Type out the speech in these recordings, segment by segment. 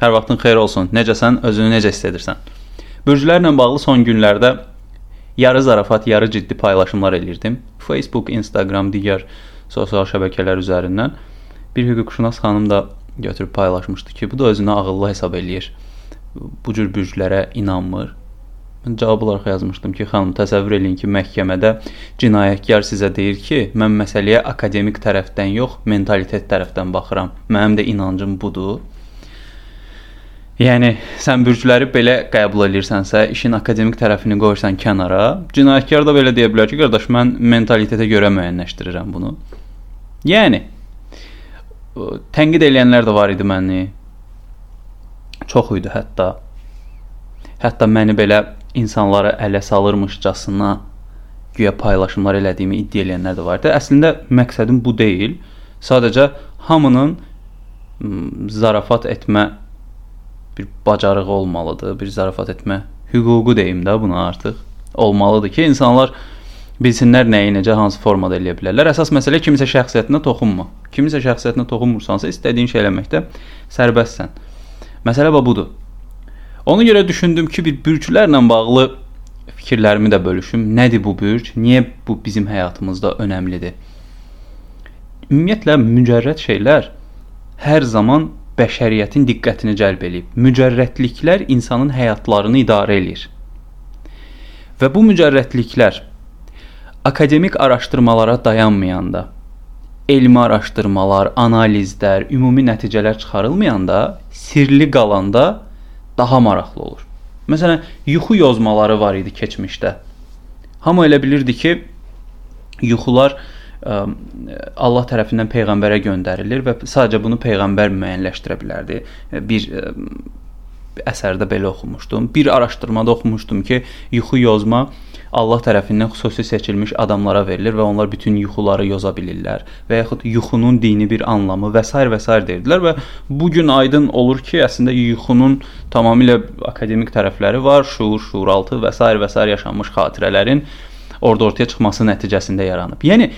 Hər vaxtın xeyir olsun. Necəsən? Özünü necə hiss edirsən? Bürclərlə bağlı son günlərdə yarı zarafat, yarı ciddi paylaşımlar elirdim. Facebook, Instagram, digər sosial şəbəkələr üzərindən. Bir hüquqşünas xanım da götürüb paylaşmışdı ki, bu da özünü ağıllı hesab eləyir. Bu cür bürclərə inanmır. Mən cavab olaraq yazmışdım ki, xanım, təsəvvür eləyin ki, məhkəmədə cinayətkar sizə deyir ki, mən məsələyə akademik tərəfdən yox, mentalitet tərəfdən baxıram. Mənim də inancım budur. Yəni sən bürcləri belə qəbul edirsənsə, işin akademik tərəfini qoyursan kənara, cinayətkar da belə deyə bilər ki, qardaş, mən mentalitetə görə müəyyənləşdirirəm bunu. Yəni tənqid edənlər də var idi məni. Çox idi hətta. Hətta məni belə insanlara ələ salırmışcasına güya paylaşımlar elədiyimi iddia edənlər də var idi. Əslində məqsədim bu deyil. Sadəcə hamının zarafat etmə bir bacarığı olmalıdır, bir zarafat etmə hüququ deyim də buna artıq olmalıdır ki, insanlar bilsinlər nəyi necə hansı formada eləyə bilərlər. Əsas məsələ kimisə şəxsiyyətinə toxunma. Kimisə şəxsiyyətinə toxunmursansa istədiyin şey eləməkdə sərbəstsən. Məsələ budur. Ona görə düşündüm ki, bir bürclərlə bağlı fikirlərimi də bölüşüm. Nədir bu bürc? Niyə bu bizim həyatımızda önəmlidir? Ümumiyyətlə mücərrəd şeylər hər zaman bəşəriyyətin diqqətini cəlb eləyib. Mücərrətliklər insanın həyatlarını idarə eləyir. Və bu mücərrətliklər akademik araşdırmalara dayanmayanda, elmi araşdırmalar, analizlər, ümumi nəticələr çıxarılmayanda, sirli qalanda daha maraqlı olur. Məsələn, yuxu yozmaları var idi keçmişdə. Hamı elə bilirdi ki, yuxular Allah tərəfindən peyğəmbərə göndərilir və sadəcə bunu peyğəmbər müəyyənləşdirə bilərdi. Bir əsərdə belə oxumuşdum. Bir araşdırmada oxumuşdum ki, yuxu yozma Allah tərəfindən xüsusi seçilmiş adamlara verilir və onlar bütün yuxuları yoza bilirlər və yaxud yuxunun dini bir anlamı və s. və s. deyirdilər və bu gün aydın olur ki, əslində yuxunun tamamilə akademik tərəfləri var, şuur, şuuraltı və s. və s. yaşanmış xatirələrin orada ortaya çıxması nəticəsində yaranıb. Yəni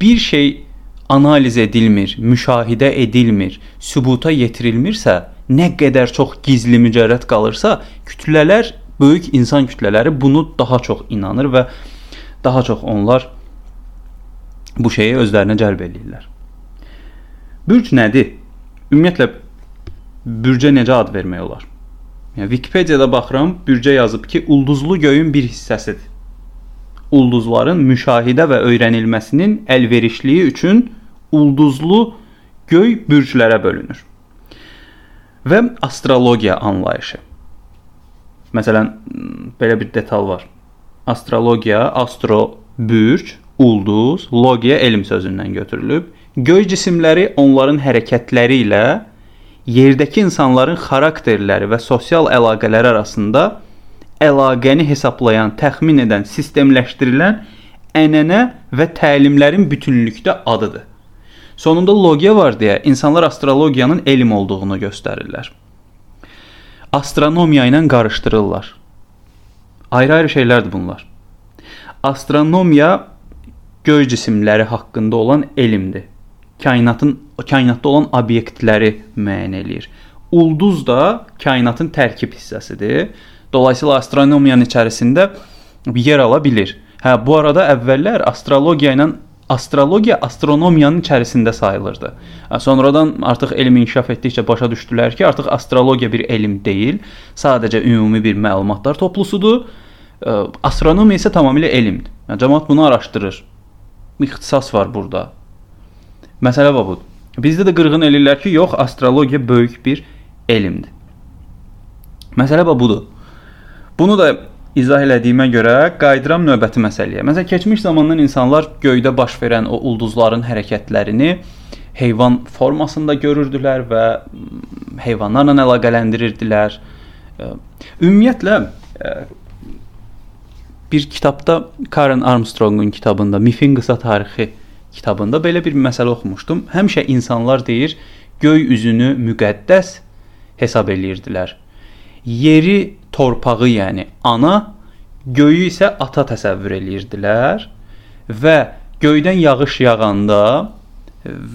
bir şey analiz edilmir, müşahidə edilmir, sübuta yetirilmirsə, nə qədər çox gizli mücərrəd qalırsa, kütlələr, böyük insan kütlələri bunu daha çox inanır və daha çox onlar bu şeyi özlərinə cəlb eləyirlər. Bürc nədir? Ümumiyyətlə bürcə necə ad vermək olar? Yəni Wikipediyada baxıram, bürcə yazıb ki, ulduzlu göyün bir hissəsidir ulduzların müşahidə və öyrənilməsinin əlverişliyi üçün ulduzlu göy bürclərə bölünür. Və astrologiya anlayışı. Məsələn, belə bir detal var. Astrologiya, astro bürc, ulduz, logiya elm sözündən götürülüb. Göy cisimləri onların hərəkətləri ilə yerdəki insanların xarakterləri və sosial əlaqələri arasında əlaqəni hesablayan, təxmin edən, sistemləşdirilən ənənə və təlimlərin bütünlükdə adıdır. Sonunda logiya var deyə insanlar astrologiyanın elm olduğunu göstərirlər. Astronomiya ilə qarışdırırlar. Ayrı-ayrı şeylərdir bunlar. Astronomiya göy cisimləri haqqında olan elmdir. Kainatın kainatda olan obyektləri müəyyən eləyir. Ulduz da kainatın tərkib hissəsidir. Dolayısıyla astronomiyanın içərisində yer ala bilir. Hə, bu arada əvvəllər astrologiya ilə astrologiya astronomiyanın içərisində sayılırdı. Sonradan artıq elm inkişaf etdikcə başa düşdülər ki, artıq astrologiya bir elm deyil, sadəcə ümumi bir məlumatlar toplusudur. Astronomiya isə tamamilə elmdir. Yəni cəmaət bunu araşdırır. İxtisas var burada. Məsələ budur. Bizdə də qırğın elirlər ki, yox, astrologiya böyük bir elmdir. Məsələ budur. Bunu da izah elədiyimə görə qayıdıram növbəti məsələyə. Məsələn, keçmiş zamandan insanlar göydə baş verən o ulduzların hərəkətlərini heyvan formasında görürdülər və heyvanlarla əlaqələndirirdilər. Ümumiyyətlə bir kitabda Karen Armstrongun kitabında Mifin qısa tarixi kitabında belə bir məsələ oxumuşdum. Həmişə insanlar deyir, göy üzünü müqəddəs hesab eləyirdilər. Yeri torpağı, yəni ana, göyü isə ata təsəvvür eləyirdilər və göydən yağış yağanda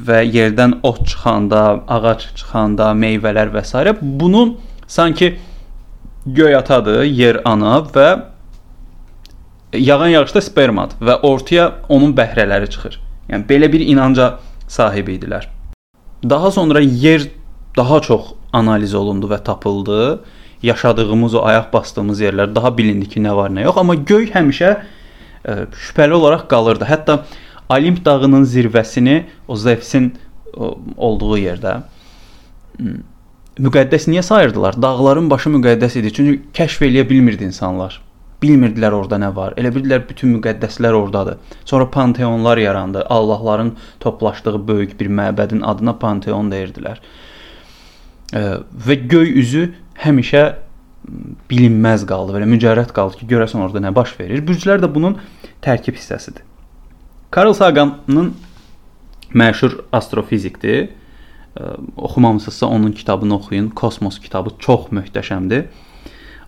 və yerdən ot çıxanda, ağac çıxanda, meyvələr və s. bunu sanki göy atadır, yer ana və yağan yağışda spermadır və ortaya onun bəhrələri çıxır. Yəni belə bir inanca sahib idilər. Daha sonra yer daha çox analiz olundu və tapıldı. Yaşadığımız o ayaq bastığımız yerlər daha bilindi ki, nə var, nə yox, amma göy həmişə ə, e, şübhəli olaraq qalırdı. Hətta Olimp dağının zirvəsini o Zevsin olduğu yerdə müqəddəs niyə sayırdılar? Dağların başı müqəddəs idi. Çünki kəşf eləyə bilmirdi insanlar. Bilmirdilər orada nə var. Elə bildilər bütün müqəddəslər ordadır. Sonra panteonlar yarandı. Allahların toplaşdığı böyük bir məbədin adına panteon deyirdilər. Və göy üzü həmişə bilinməz qaldı. Belə mücərrəd qaldı ki, görəsən orada nə baş verir. Bürclər də bunun tərkib hissəsidir. Carl Saganın məşhur astrofizikdir oxumamısınızsa onun kitabını oxuyun. Kosmos kitabı çox möhtəşəmdir.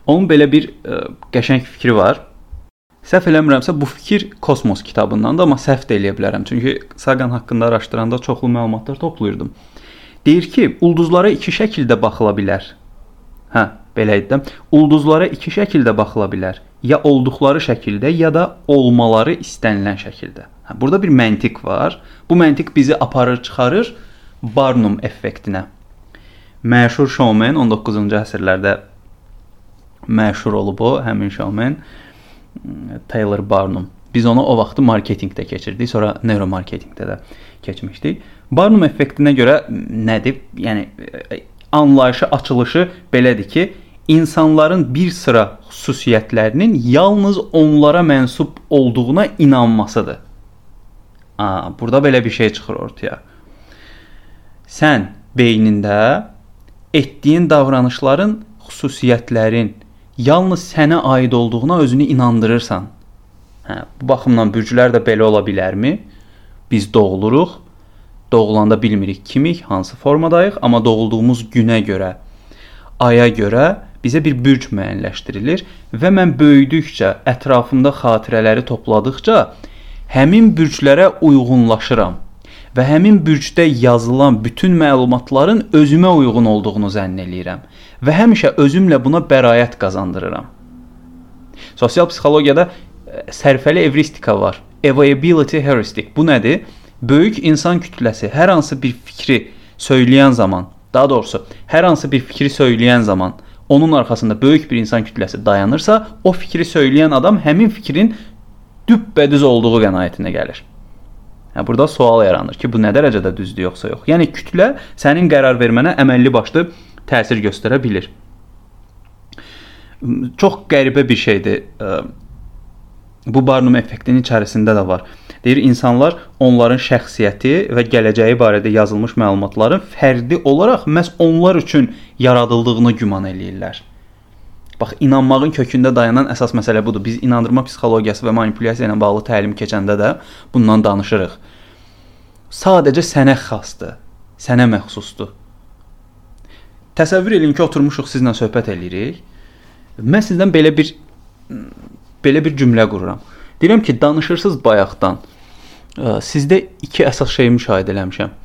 Onun belə bir ə, qəşəng fikri var. Səhv eləmirəmsə bu fikir Kosmos kitabındandır, amma səhv də eləyə bilərəm. Çünki Sagan haqqında araşdıranda çoxlu məlumatlar toplayırdım. Deyir ki, ulduzlara iki şəkildə baxıla bilər. Hə, belə idi. Ulduzlara iki şəkildə baxıla bilər. Ya olduqları şəkildə, ya da olmaları istənilən şəkildə. Hə, burada bir məntiq var. Bu məntiq bizi aparır, çıxarır Barnum effektinə. Məşhur showman 19-cu əsrlərdə məşhur olub o, həmin showman Taylor Barnum. Biz onu o vaxtı marketinqdə keçirdik, sonra neuromarketinqdə də keçmişdik. Barnum effektinə görə nədir? Yəni anlayışı, açılışı belədir ki, insanların bir sıra xüsusiyyətlərinin yalnız onlara mənsub olduğuna inanmasıdır. Aa, burada belə bir şey çıxır ortaya sən beynində etdiyin davranışların, xüsusiyyətlərin yalnız sənə aid olduğuna özünü inandırırsan. Hə, bu baxımdan bürclər də belə ola bilərmi? Biz doğuluruq, doğulanda bilmirik kimik, hansı formadayıq, amma doğulduğumuz günə görə, aya görə bizə bir bürc müəyyənləşdirilir və mən böyüdükcə, ətrafımda xatirələri topladıkca həmin bürclərə uyğunlaşıram və həmin bürcdə yazılan bütün məlumatların özümə uyğun olduğunu zənn eləyirəm və həmişə özümlə buna bəraət qazandırıram. Sosial psixologiyada sərfəli evristika var. Availability heuristic. Bu nədir? Böyük insan kütləsi hər hansı bir fikri söyləyən zaman, daha doğrusu, hər hansı bir fikri söyləyən zaman onun arxasında böyük bir insan kütləsi dayanırsa, o fikri söyləyən adam həmin fikrin düppədüz olduğu qənaətinə gəlir. Hə, burada sual yaranır ki, bu nə dərəcədə düzdür yoxsa yox. Yəni kütlə sənin qərar vermənə əməlli başlı təsir göstərə bilər. Çox qəribə bir şeydir. Bu Barnum effektinin içərisində də var. Deyir insanlar onların şəxsiyyəti və gələcəyi barədə yazılmış məlumatların fərdi olaraq məhz onlar üçün yaradıldığını güman eləyirlər. Bax, inanmağın kökündə dayanan əsas məsələ budur. Biz inandırma psixologiyası və manipulyasiya ilə bağlı təlim keçəndə də bundan danışırıq. Sadəcə sənə xasdır, sənə məxsusdur. Təsəvvür edin ki, oturmuşuq sizlə söhbət eləyirik. Mən sizdən belə bir belə bir cümlə qururam. Deyirəm ki, danışırsınız bayaqdan. Sizdə iki əsas şeyi müşahidə eləmişəm.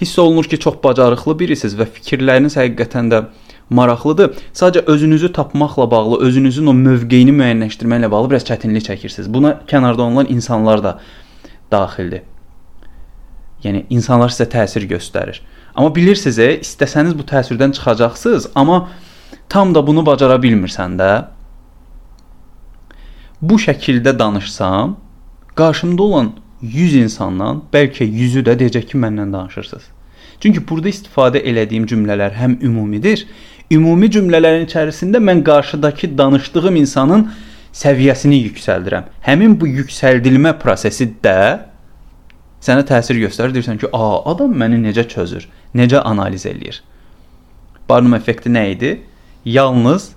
Hiss olunur ki, çox bacarıqlı birisiniz və fikirləriniz həqiqətən də maraqlıdır. Sadəcə özünüzü tapmaqla bağlı, özünüzün o mövqeyini müəyyənləşdirməklə bağlı biraz çətinlik çəkirsiniz. Buna kənarda olan insanlar da daxildir. Yəni insanlar sizə təsir göstərir. Amma bilirsiniz, e, istəsəniz bu təsirdən çıxacaqsınız, amma tam da bunu bacara bilmirsən də. Bu şəkildə danışsam, qarşımda olan 100 insandan bəlkə 100-ü də deyəcək ki, məndən danışırsınız. Çünki burada istifadə elədiyim cümlələr həm ümumidir, ümumi cümlələrin içərisində mən qarşıdakı danışdığım insanın səviyyəsini yüksəldirəm. Həmin bu yüksəldilmə prosesi də sənə təsir göstərir. Deyirsən ki, "A, adam məni necə çözür, necə analiz eləyir?" Barnum effekti nə idi? Yalnız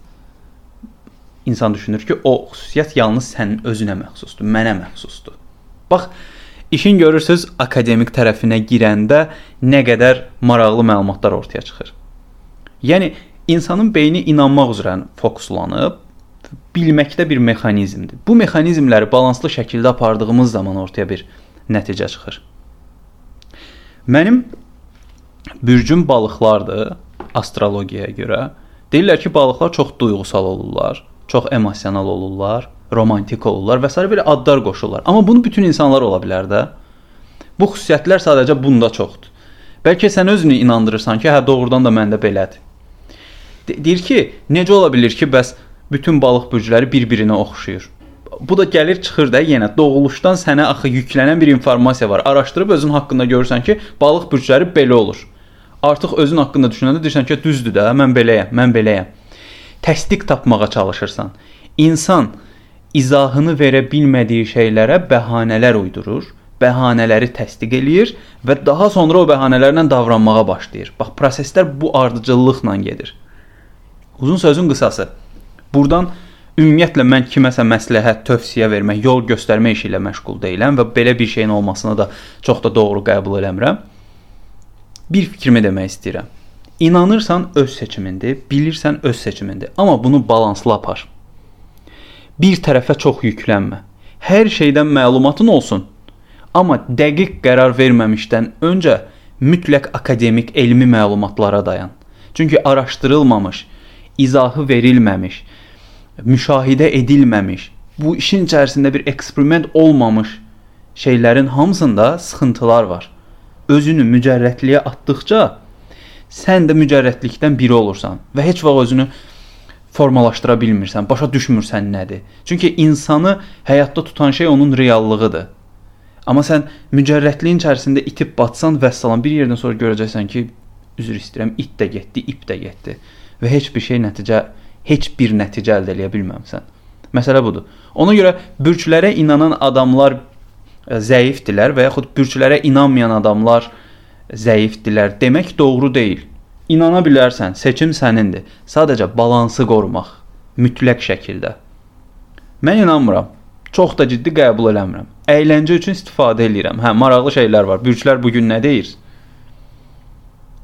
insan düşünür ki, o xüsusiyyət yalnız sənin özünə məxsusdur, mənə məxsusdur. Bax, işin görürsüz akademik tərəfinə girəndə nə qədər maraqlı məlumatlar ortaya çıxır. Yəni insanın beyni inanmaq üzrə fokuslanıb bilməkdə bir mexanizmdir. Bu mexanizmləri balanslı şəkildə apardığımız zaman ortaya bir nəticə çıxır. Mənim bürcüm balıqlardır astrologiyaya görə. Deyirlər ki, balıqlar çox duyğusal olurlar, çox emosional olurlar, romantik olurlar və s. belə adlar qoşurlar. Amma bunu bütün insanlar ola bilər də. Bu xüsusiyyətlər sadəcə bunda çoxdur. Bəlkə sən özünü inandırırsan ki, hə doğrudan da məndə belədir. De deyir ki, necə ola bilər ki, bəs bütün balıq bürcləri bir-birinə oxşuyur? Bu da gəlir çıxır da yenə doğuluşdan sənə axı yüklənən bir informasiya var. Araşdırıb özün haqqında görürsən ki, balıq bürcləri belə olur. Artıq özün haqqında düşünəndə deyirsən ki, düzdür də, mən beləyəm, mən beləyəm. Təsdiq tapmağa çalışırsan. İnsan izahını verə bilmədiyi şeylərə bəhanələr uydurur, bəhanələri təsdiq eləyir və daha sonra o bəhanələrlə davranmağa başlayır. Bax, proseslər bu ardıcıllıqla gedir. Uzun sözün qısası. Burdan ümumiyyətlə mən kiməsə məsləhət, tövsiyə vermək, yol göstərmə işi ilə məşğul deyiləm və belə bir şeyin olmasını da çox da doğru qəbul eləmirəm bir fikrimi demək istəyirəm. İnanırsan öz seçimindir, bilirsən öz seçimindir, amma bunu balanslı apar. Bir tərəfə çox yüklənmə. Hər şeydən məlumatın olsun, amma dəqiq qərar verməmişdən öncə mütləq akademik elmi məlumatlara dayan. Çünki araşdırılmamış, izahı verilməmiş, müşahidə edilməmiş, bu işin içərisində bir eksperiment olmamış şeylərin hamısında sıxıntılar var özünü mücərrətliyə atdıqca sən də mücərrətlikdən biri olursan və heç vaxt özünü formalaşdıra bilmirsən, başa düşmürsən nədir. Çünki insanı həyatda tutan şey onun reallığıdır. Amma sən mücərrətliyin içərisində itib batsan vəssalam bir yerdən sonra görəcəksən ki, üzr istəyirəm, it də getdi, ip də getdi və heç bir şey nəticə, heç bir nəticə əldə edə bilməmisən. Məsələ budur. Ona görə bürclərə inanan adamlar zəifdilər və yaxud bürclərə inanmayan adamlar zəifdilər demək doğru deyil. İnana bilərsən, seçim sənindir. Sadəcə balansı qorumaq mütləq şəkildə. Mən inanmıram. Çox da ciddi qəbul eləmirəm. Əyləncə üçün istifadə eləyirəm. Hə, maraqlı şeylər var. Bürclər bu gün nə deyir?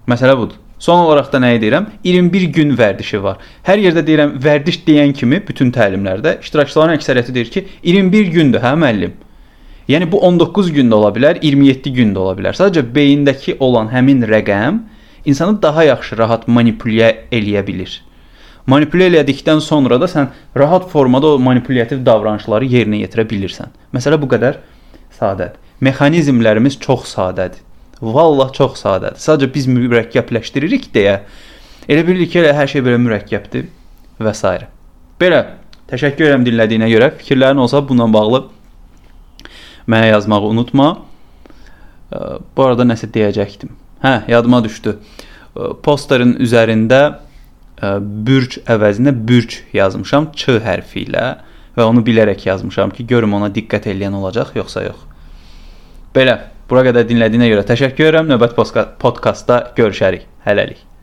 Məsələ budur. Son olaraq da nəyi deyirəm? 21 gün vərdişi var. Hər yerdə deyirəm, vərdiş deyən kimi bütün təlimlərdə iştirakçıların əksəriyyəti deyir ki, 21 gündür, hə müəllim? Yəni bu 19 gün də ola bilər, 27 gün də ola bilər. Sadəcə beyindəki olan həmin rəqəm insanı daha yaxşı rahat manipulyasiya eləyə bilir. Manipulyasiya elədikdən sonra da sən rahat formada o manipulyattiv davranışları yerinə yetirə bilirsən. Məsələ bu qədər sadədir. Mexanizmlərimiz çox sadədir. Vallah çox sadədir. Sadəcə biz mürəkkəbləşdiririk deyə elə bilirik ki, elə hər şey belə mürəkkəbdir və s. Belə təşəkkür edirəm dinlədiyinə görə. Fikirlərin olsa bununla bağlı mənə yazmağı unutma. Bu arada nəsə deyəcəkdim. Hə, yadıma düşdü. Posterin üzərində bürc əvəzinə bürc yazmışam ç hərfi ilə və onu bilərək yazmışam ki, görüm ona diqqət eləyən olacaq yoxsa yox. Belə, bura qədər dinlədiyinə görə təşəkkür edirəm. Növbəti podkastda görüşərik. Hələlik.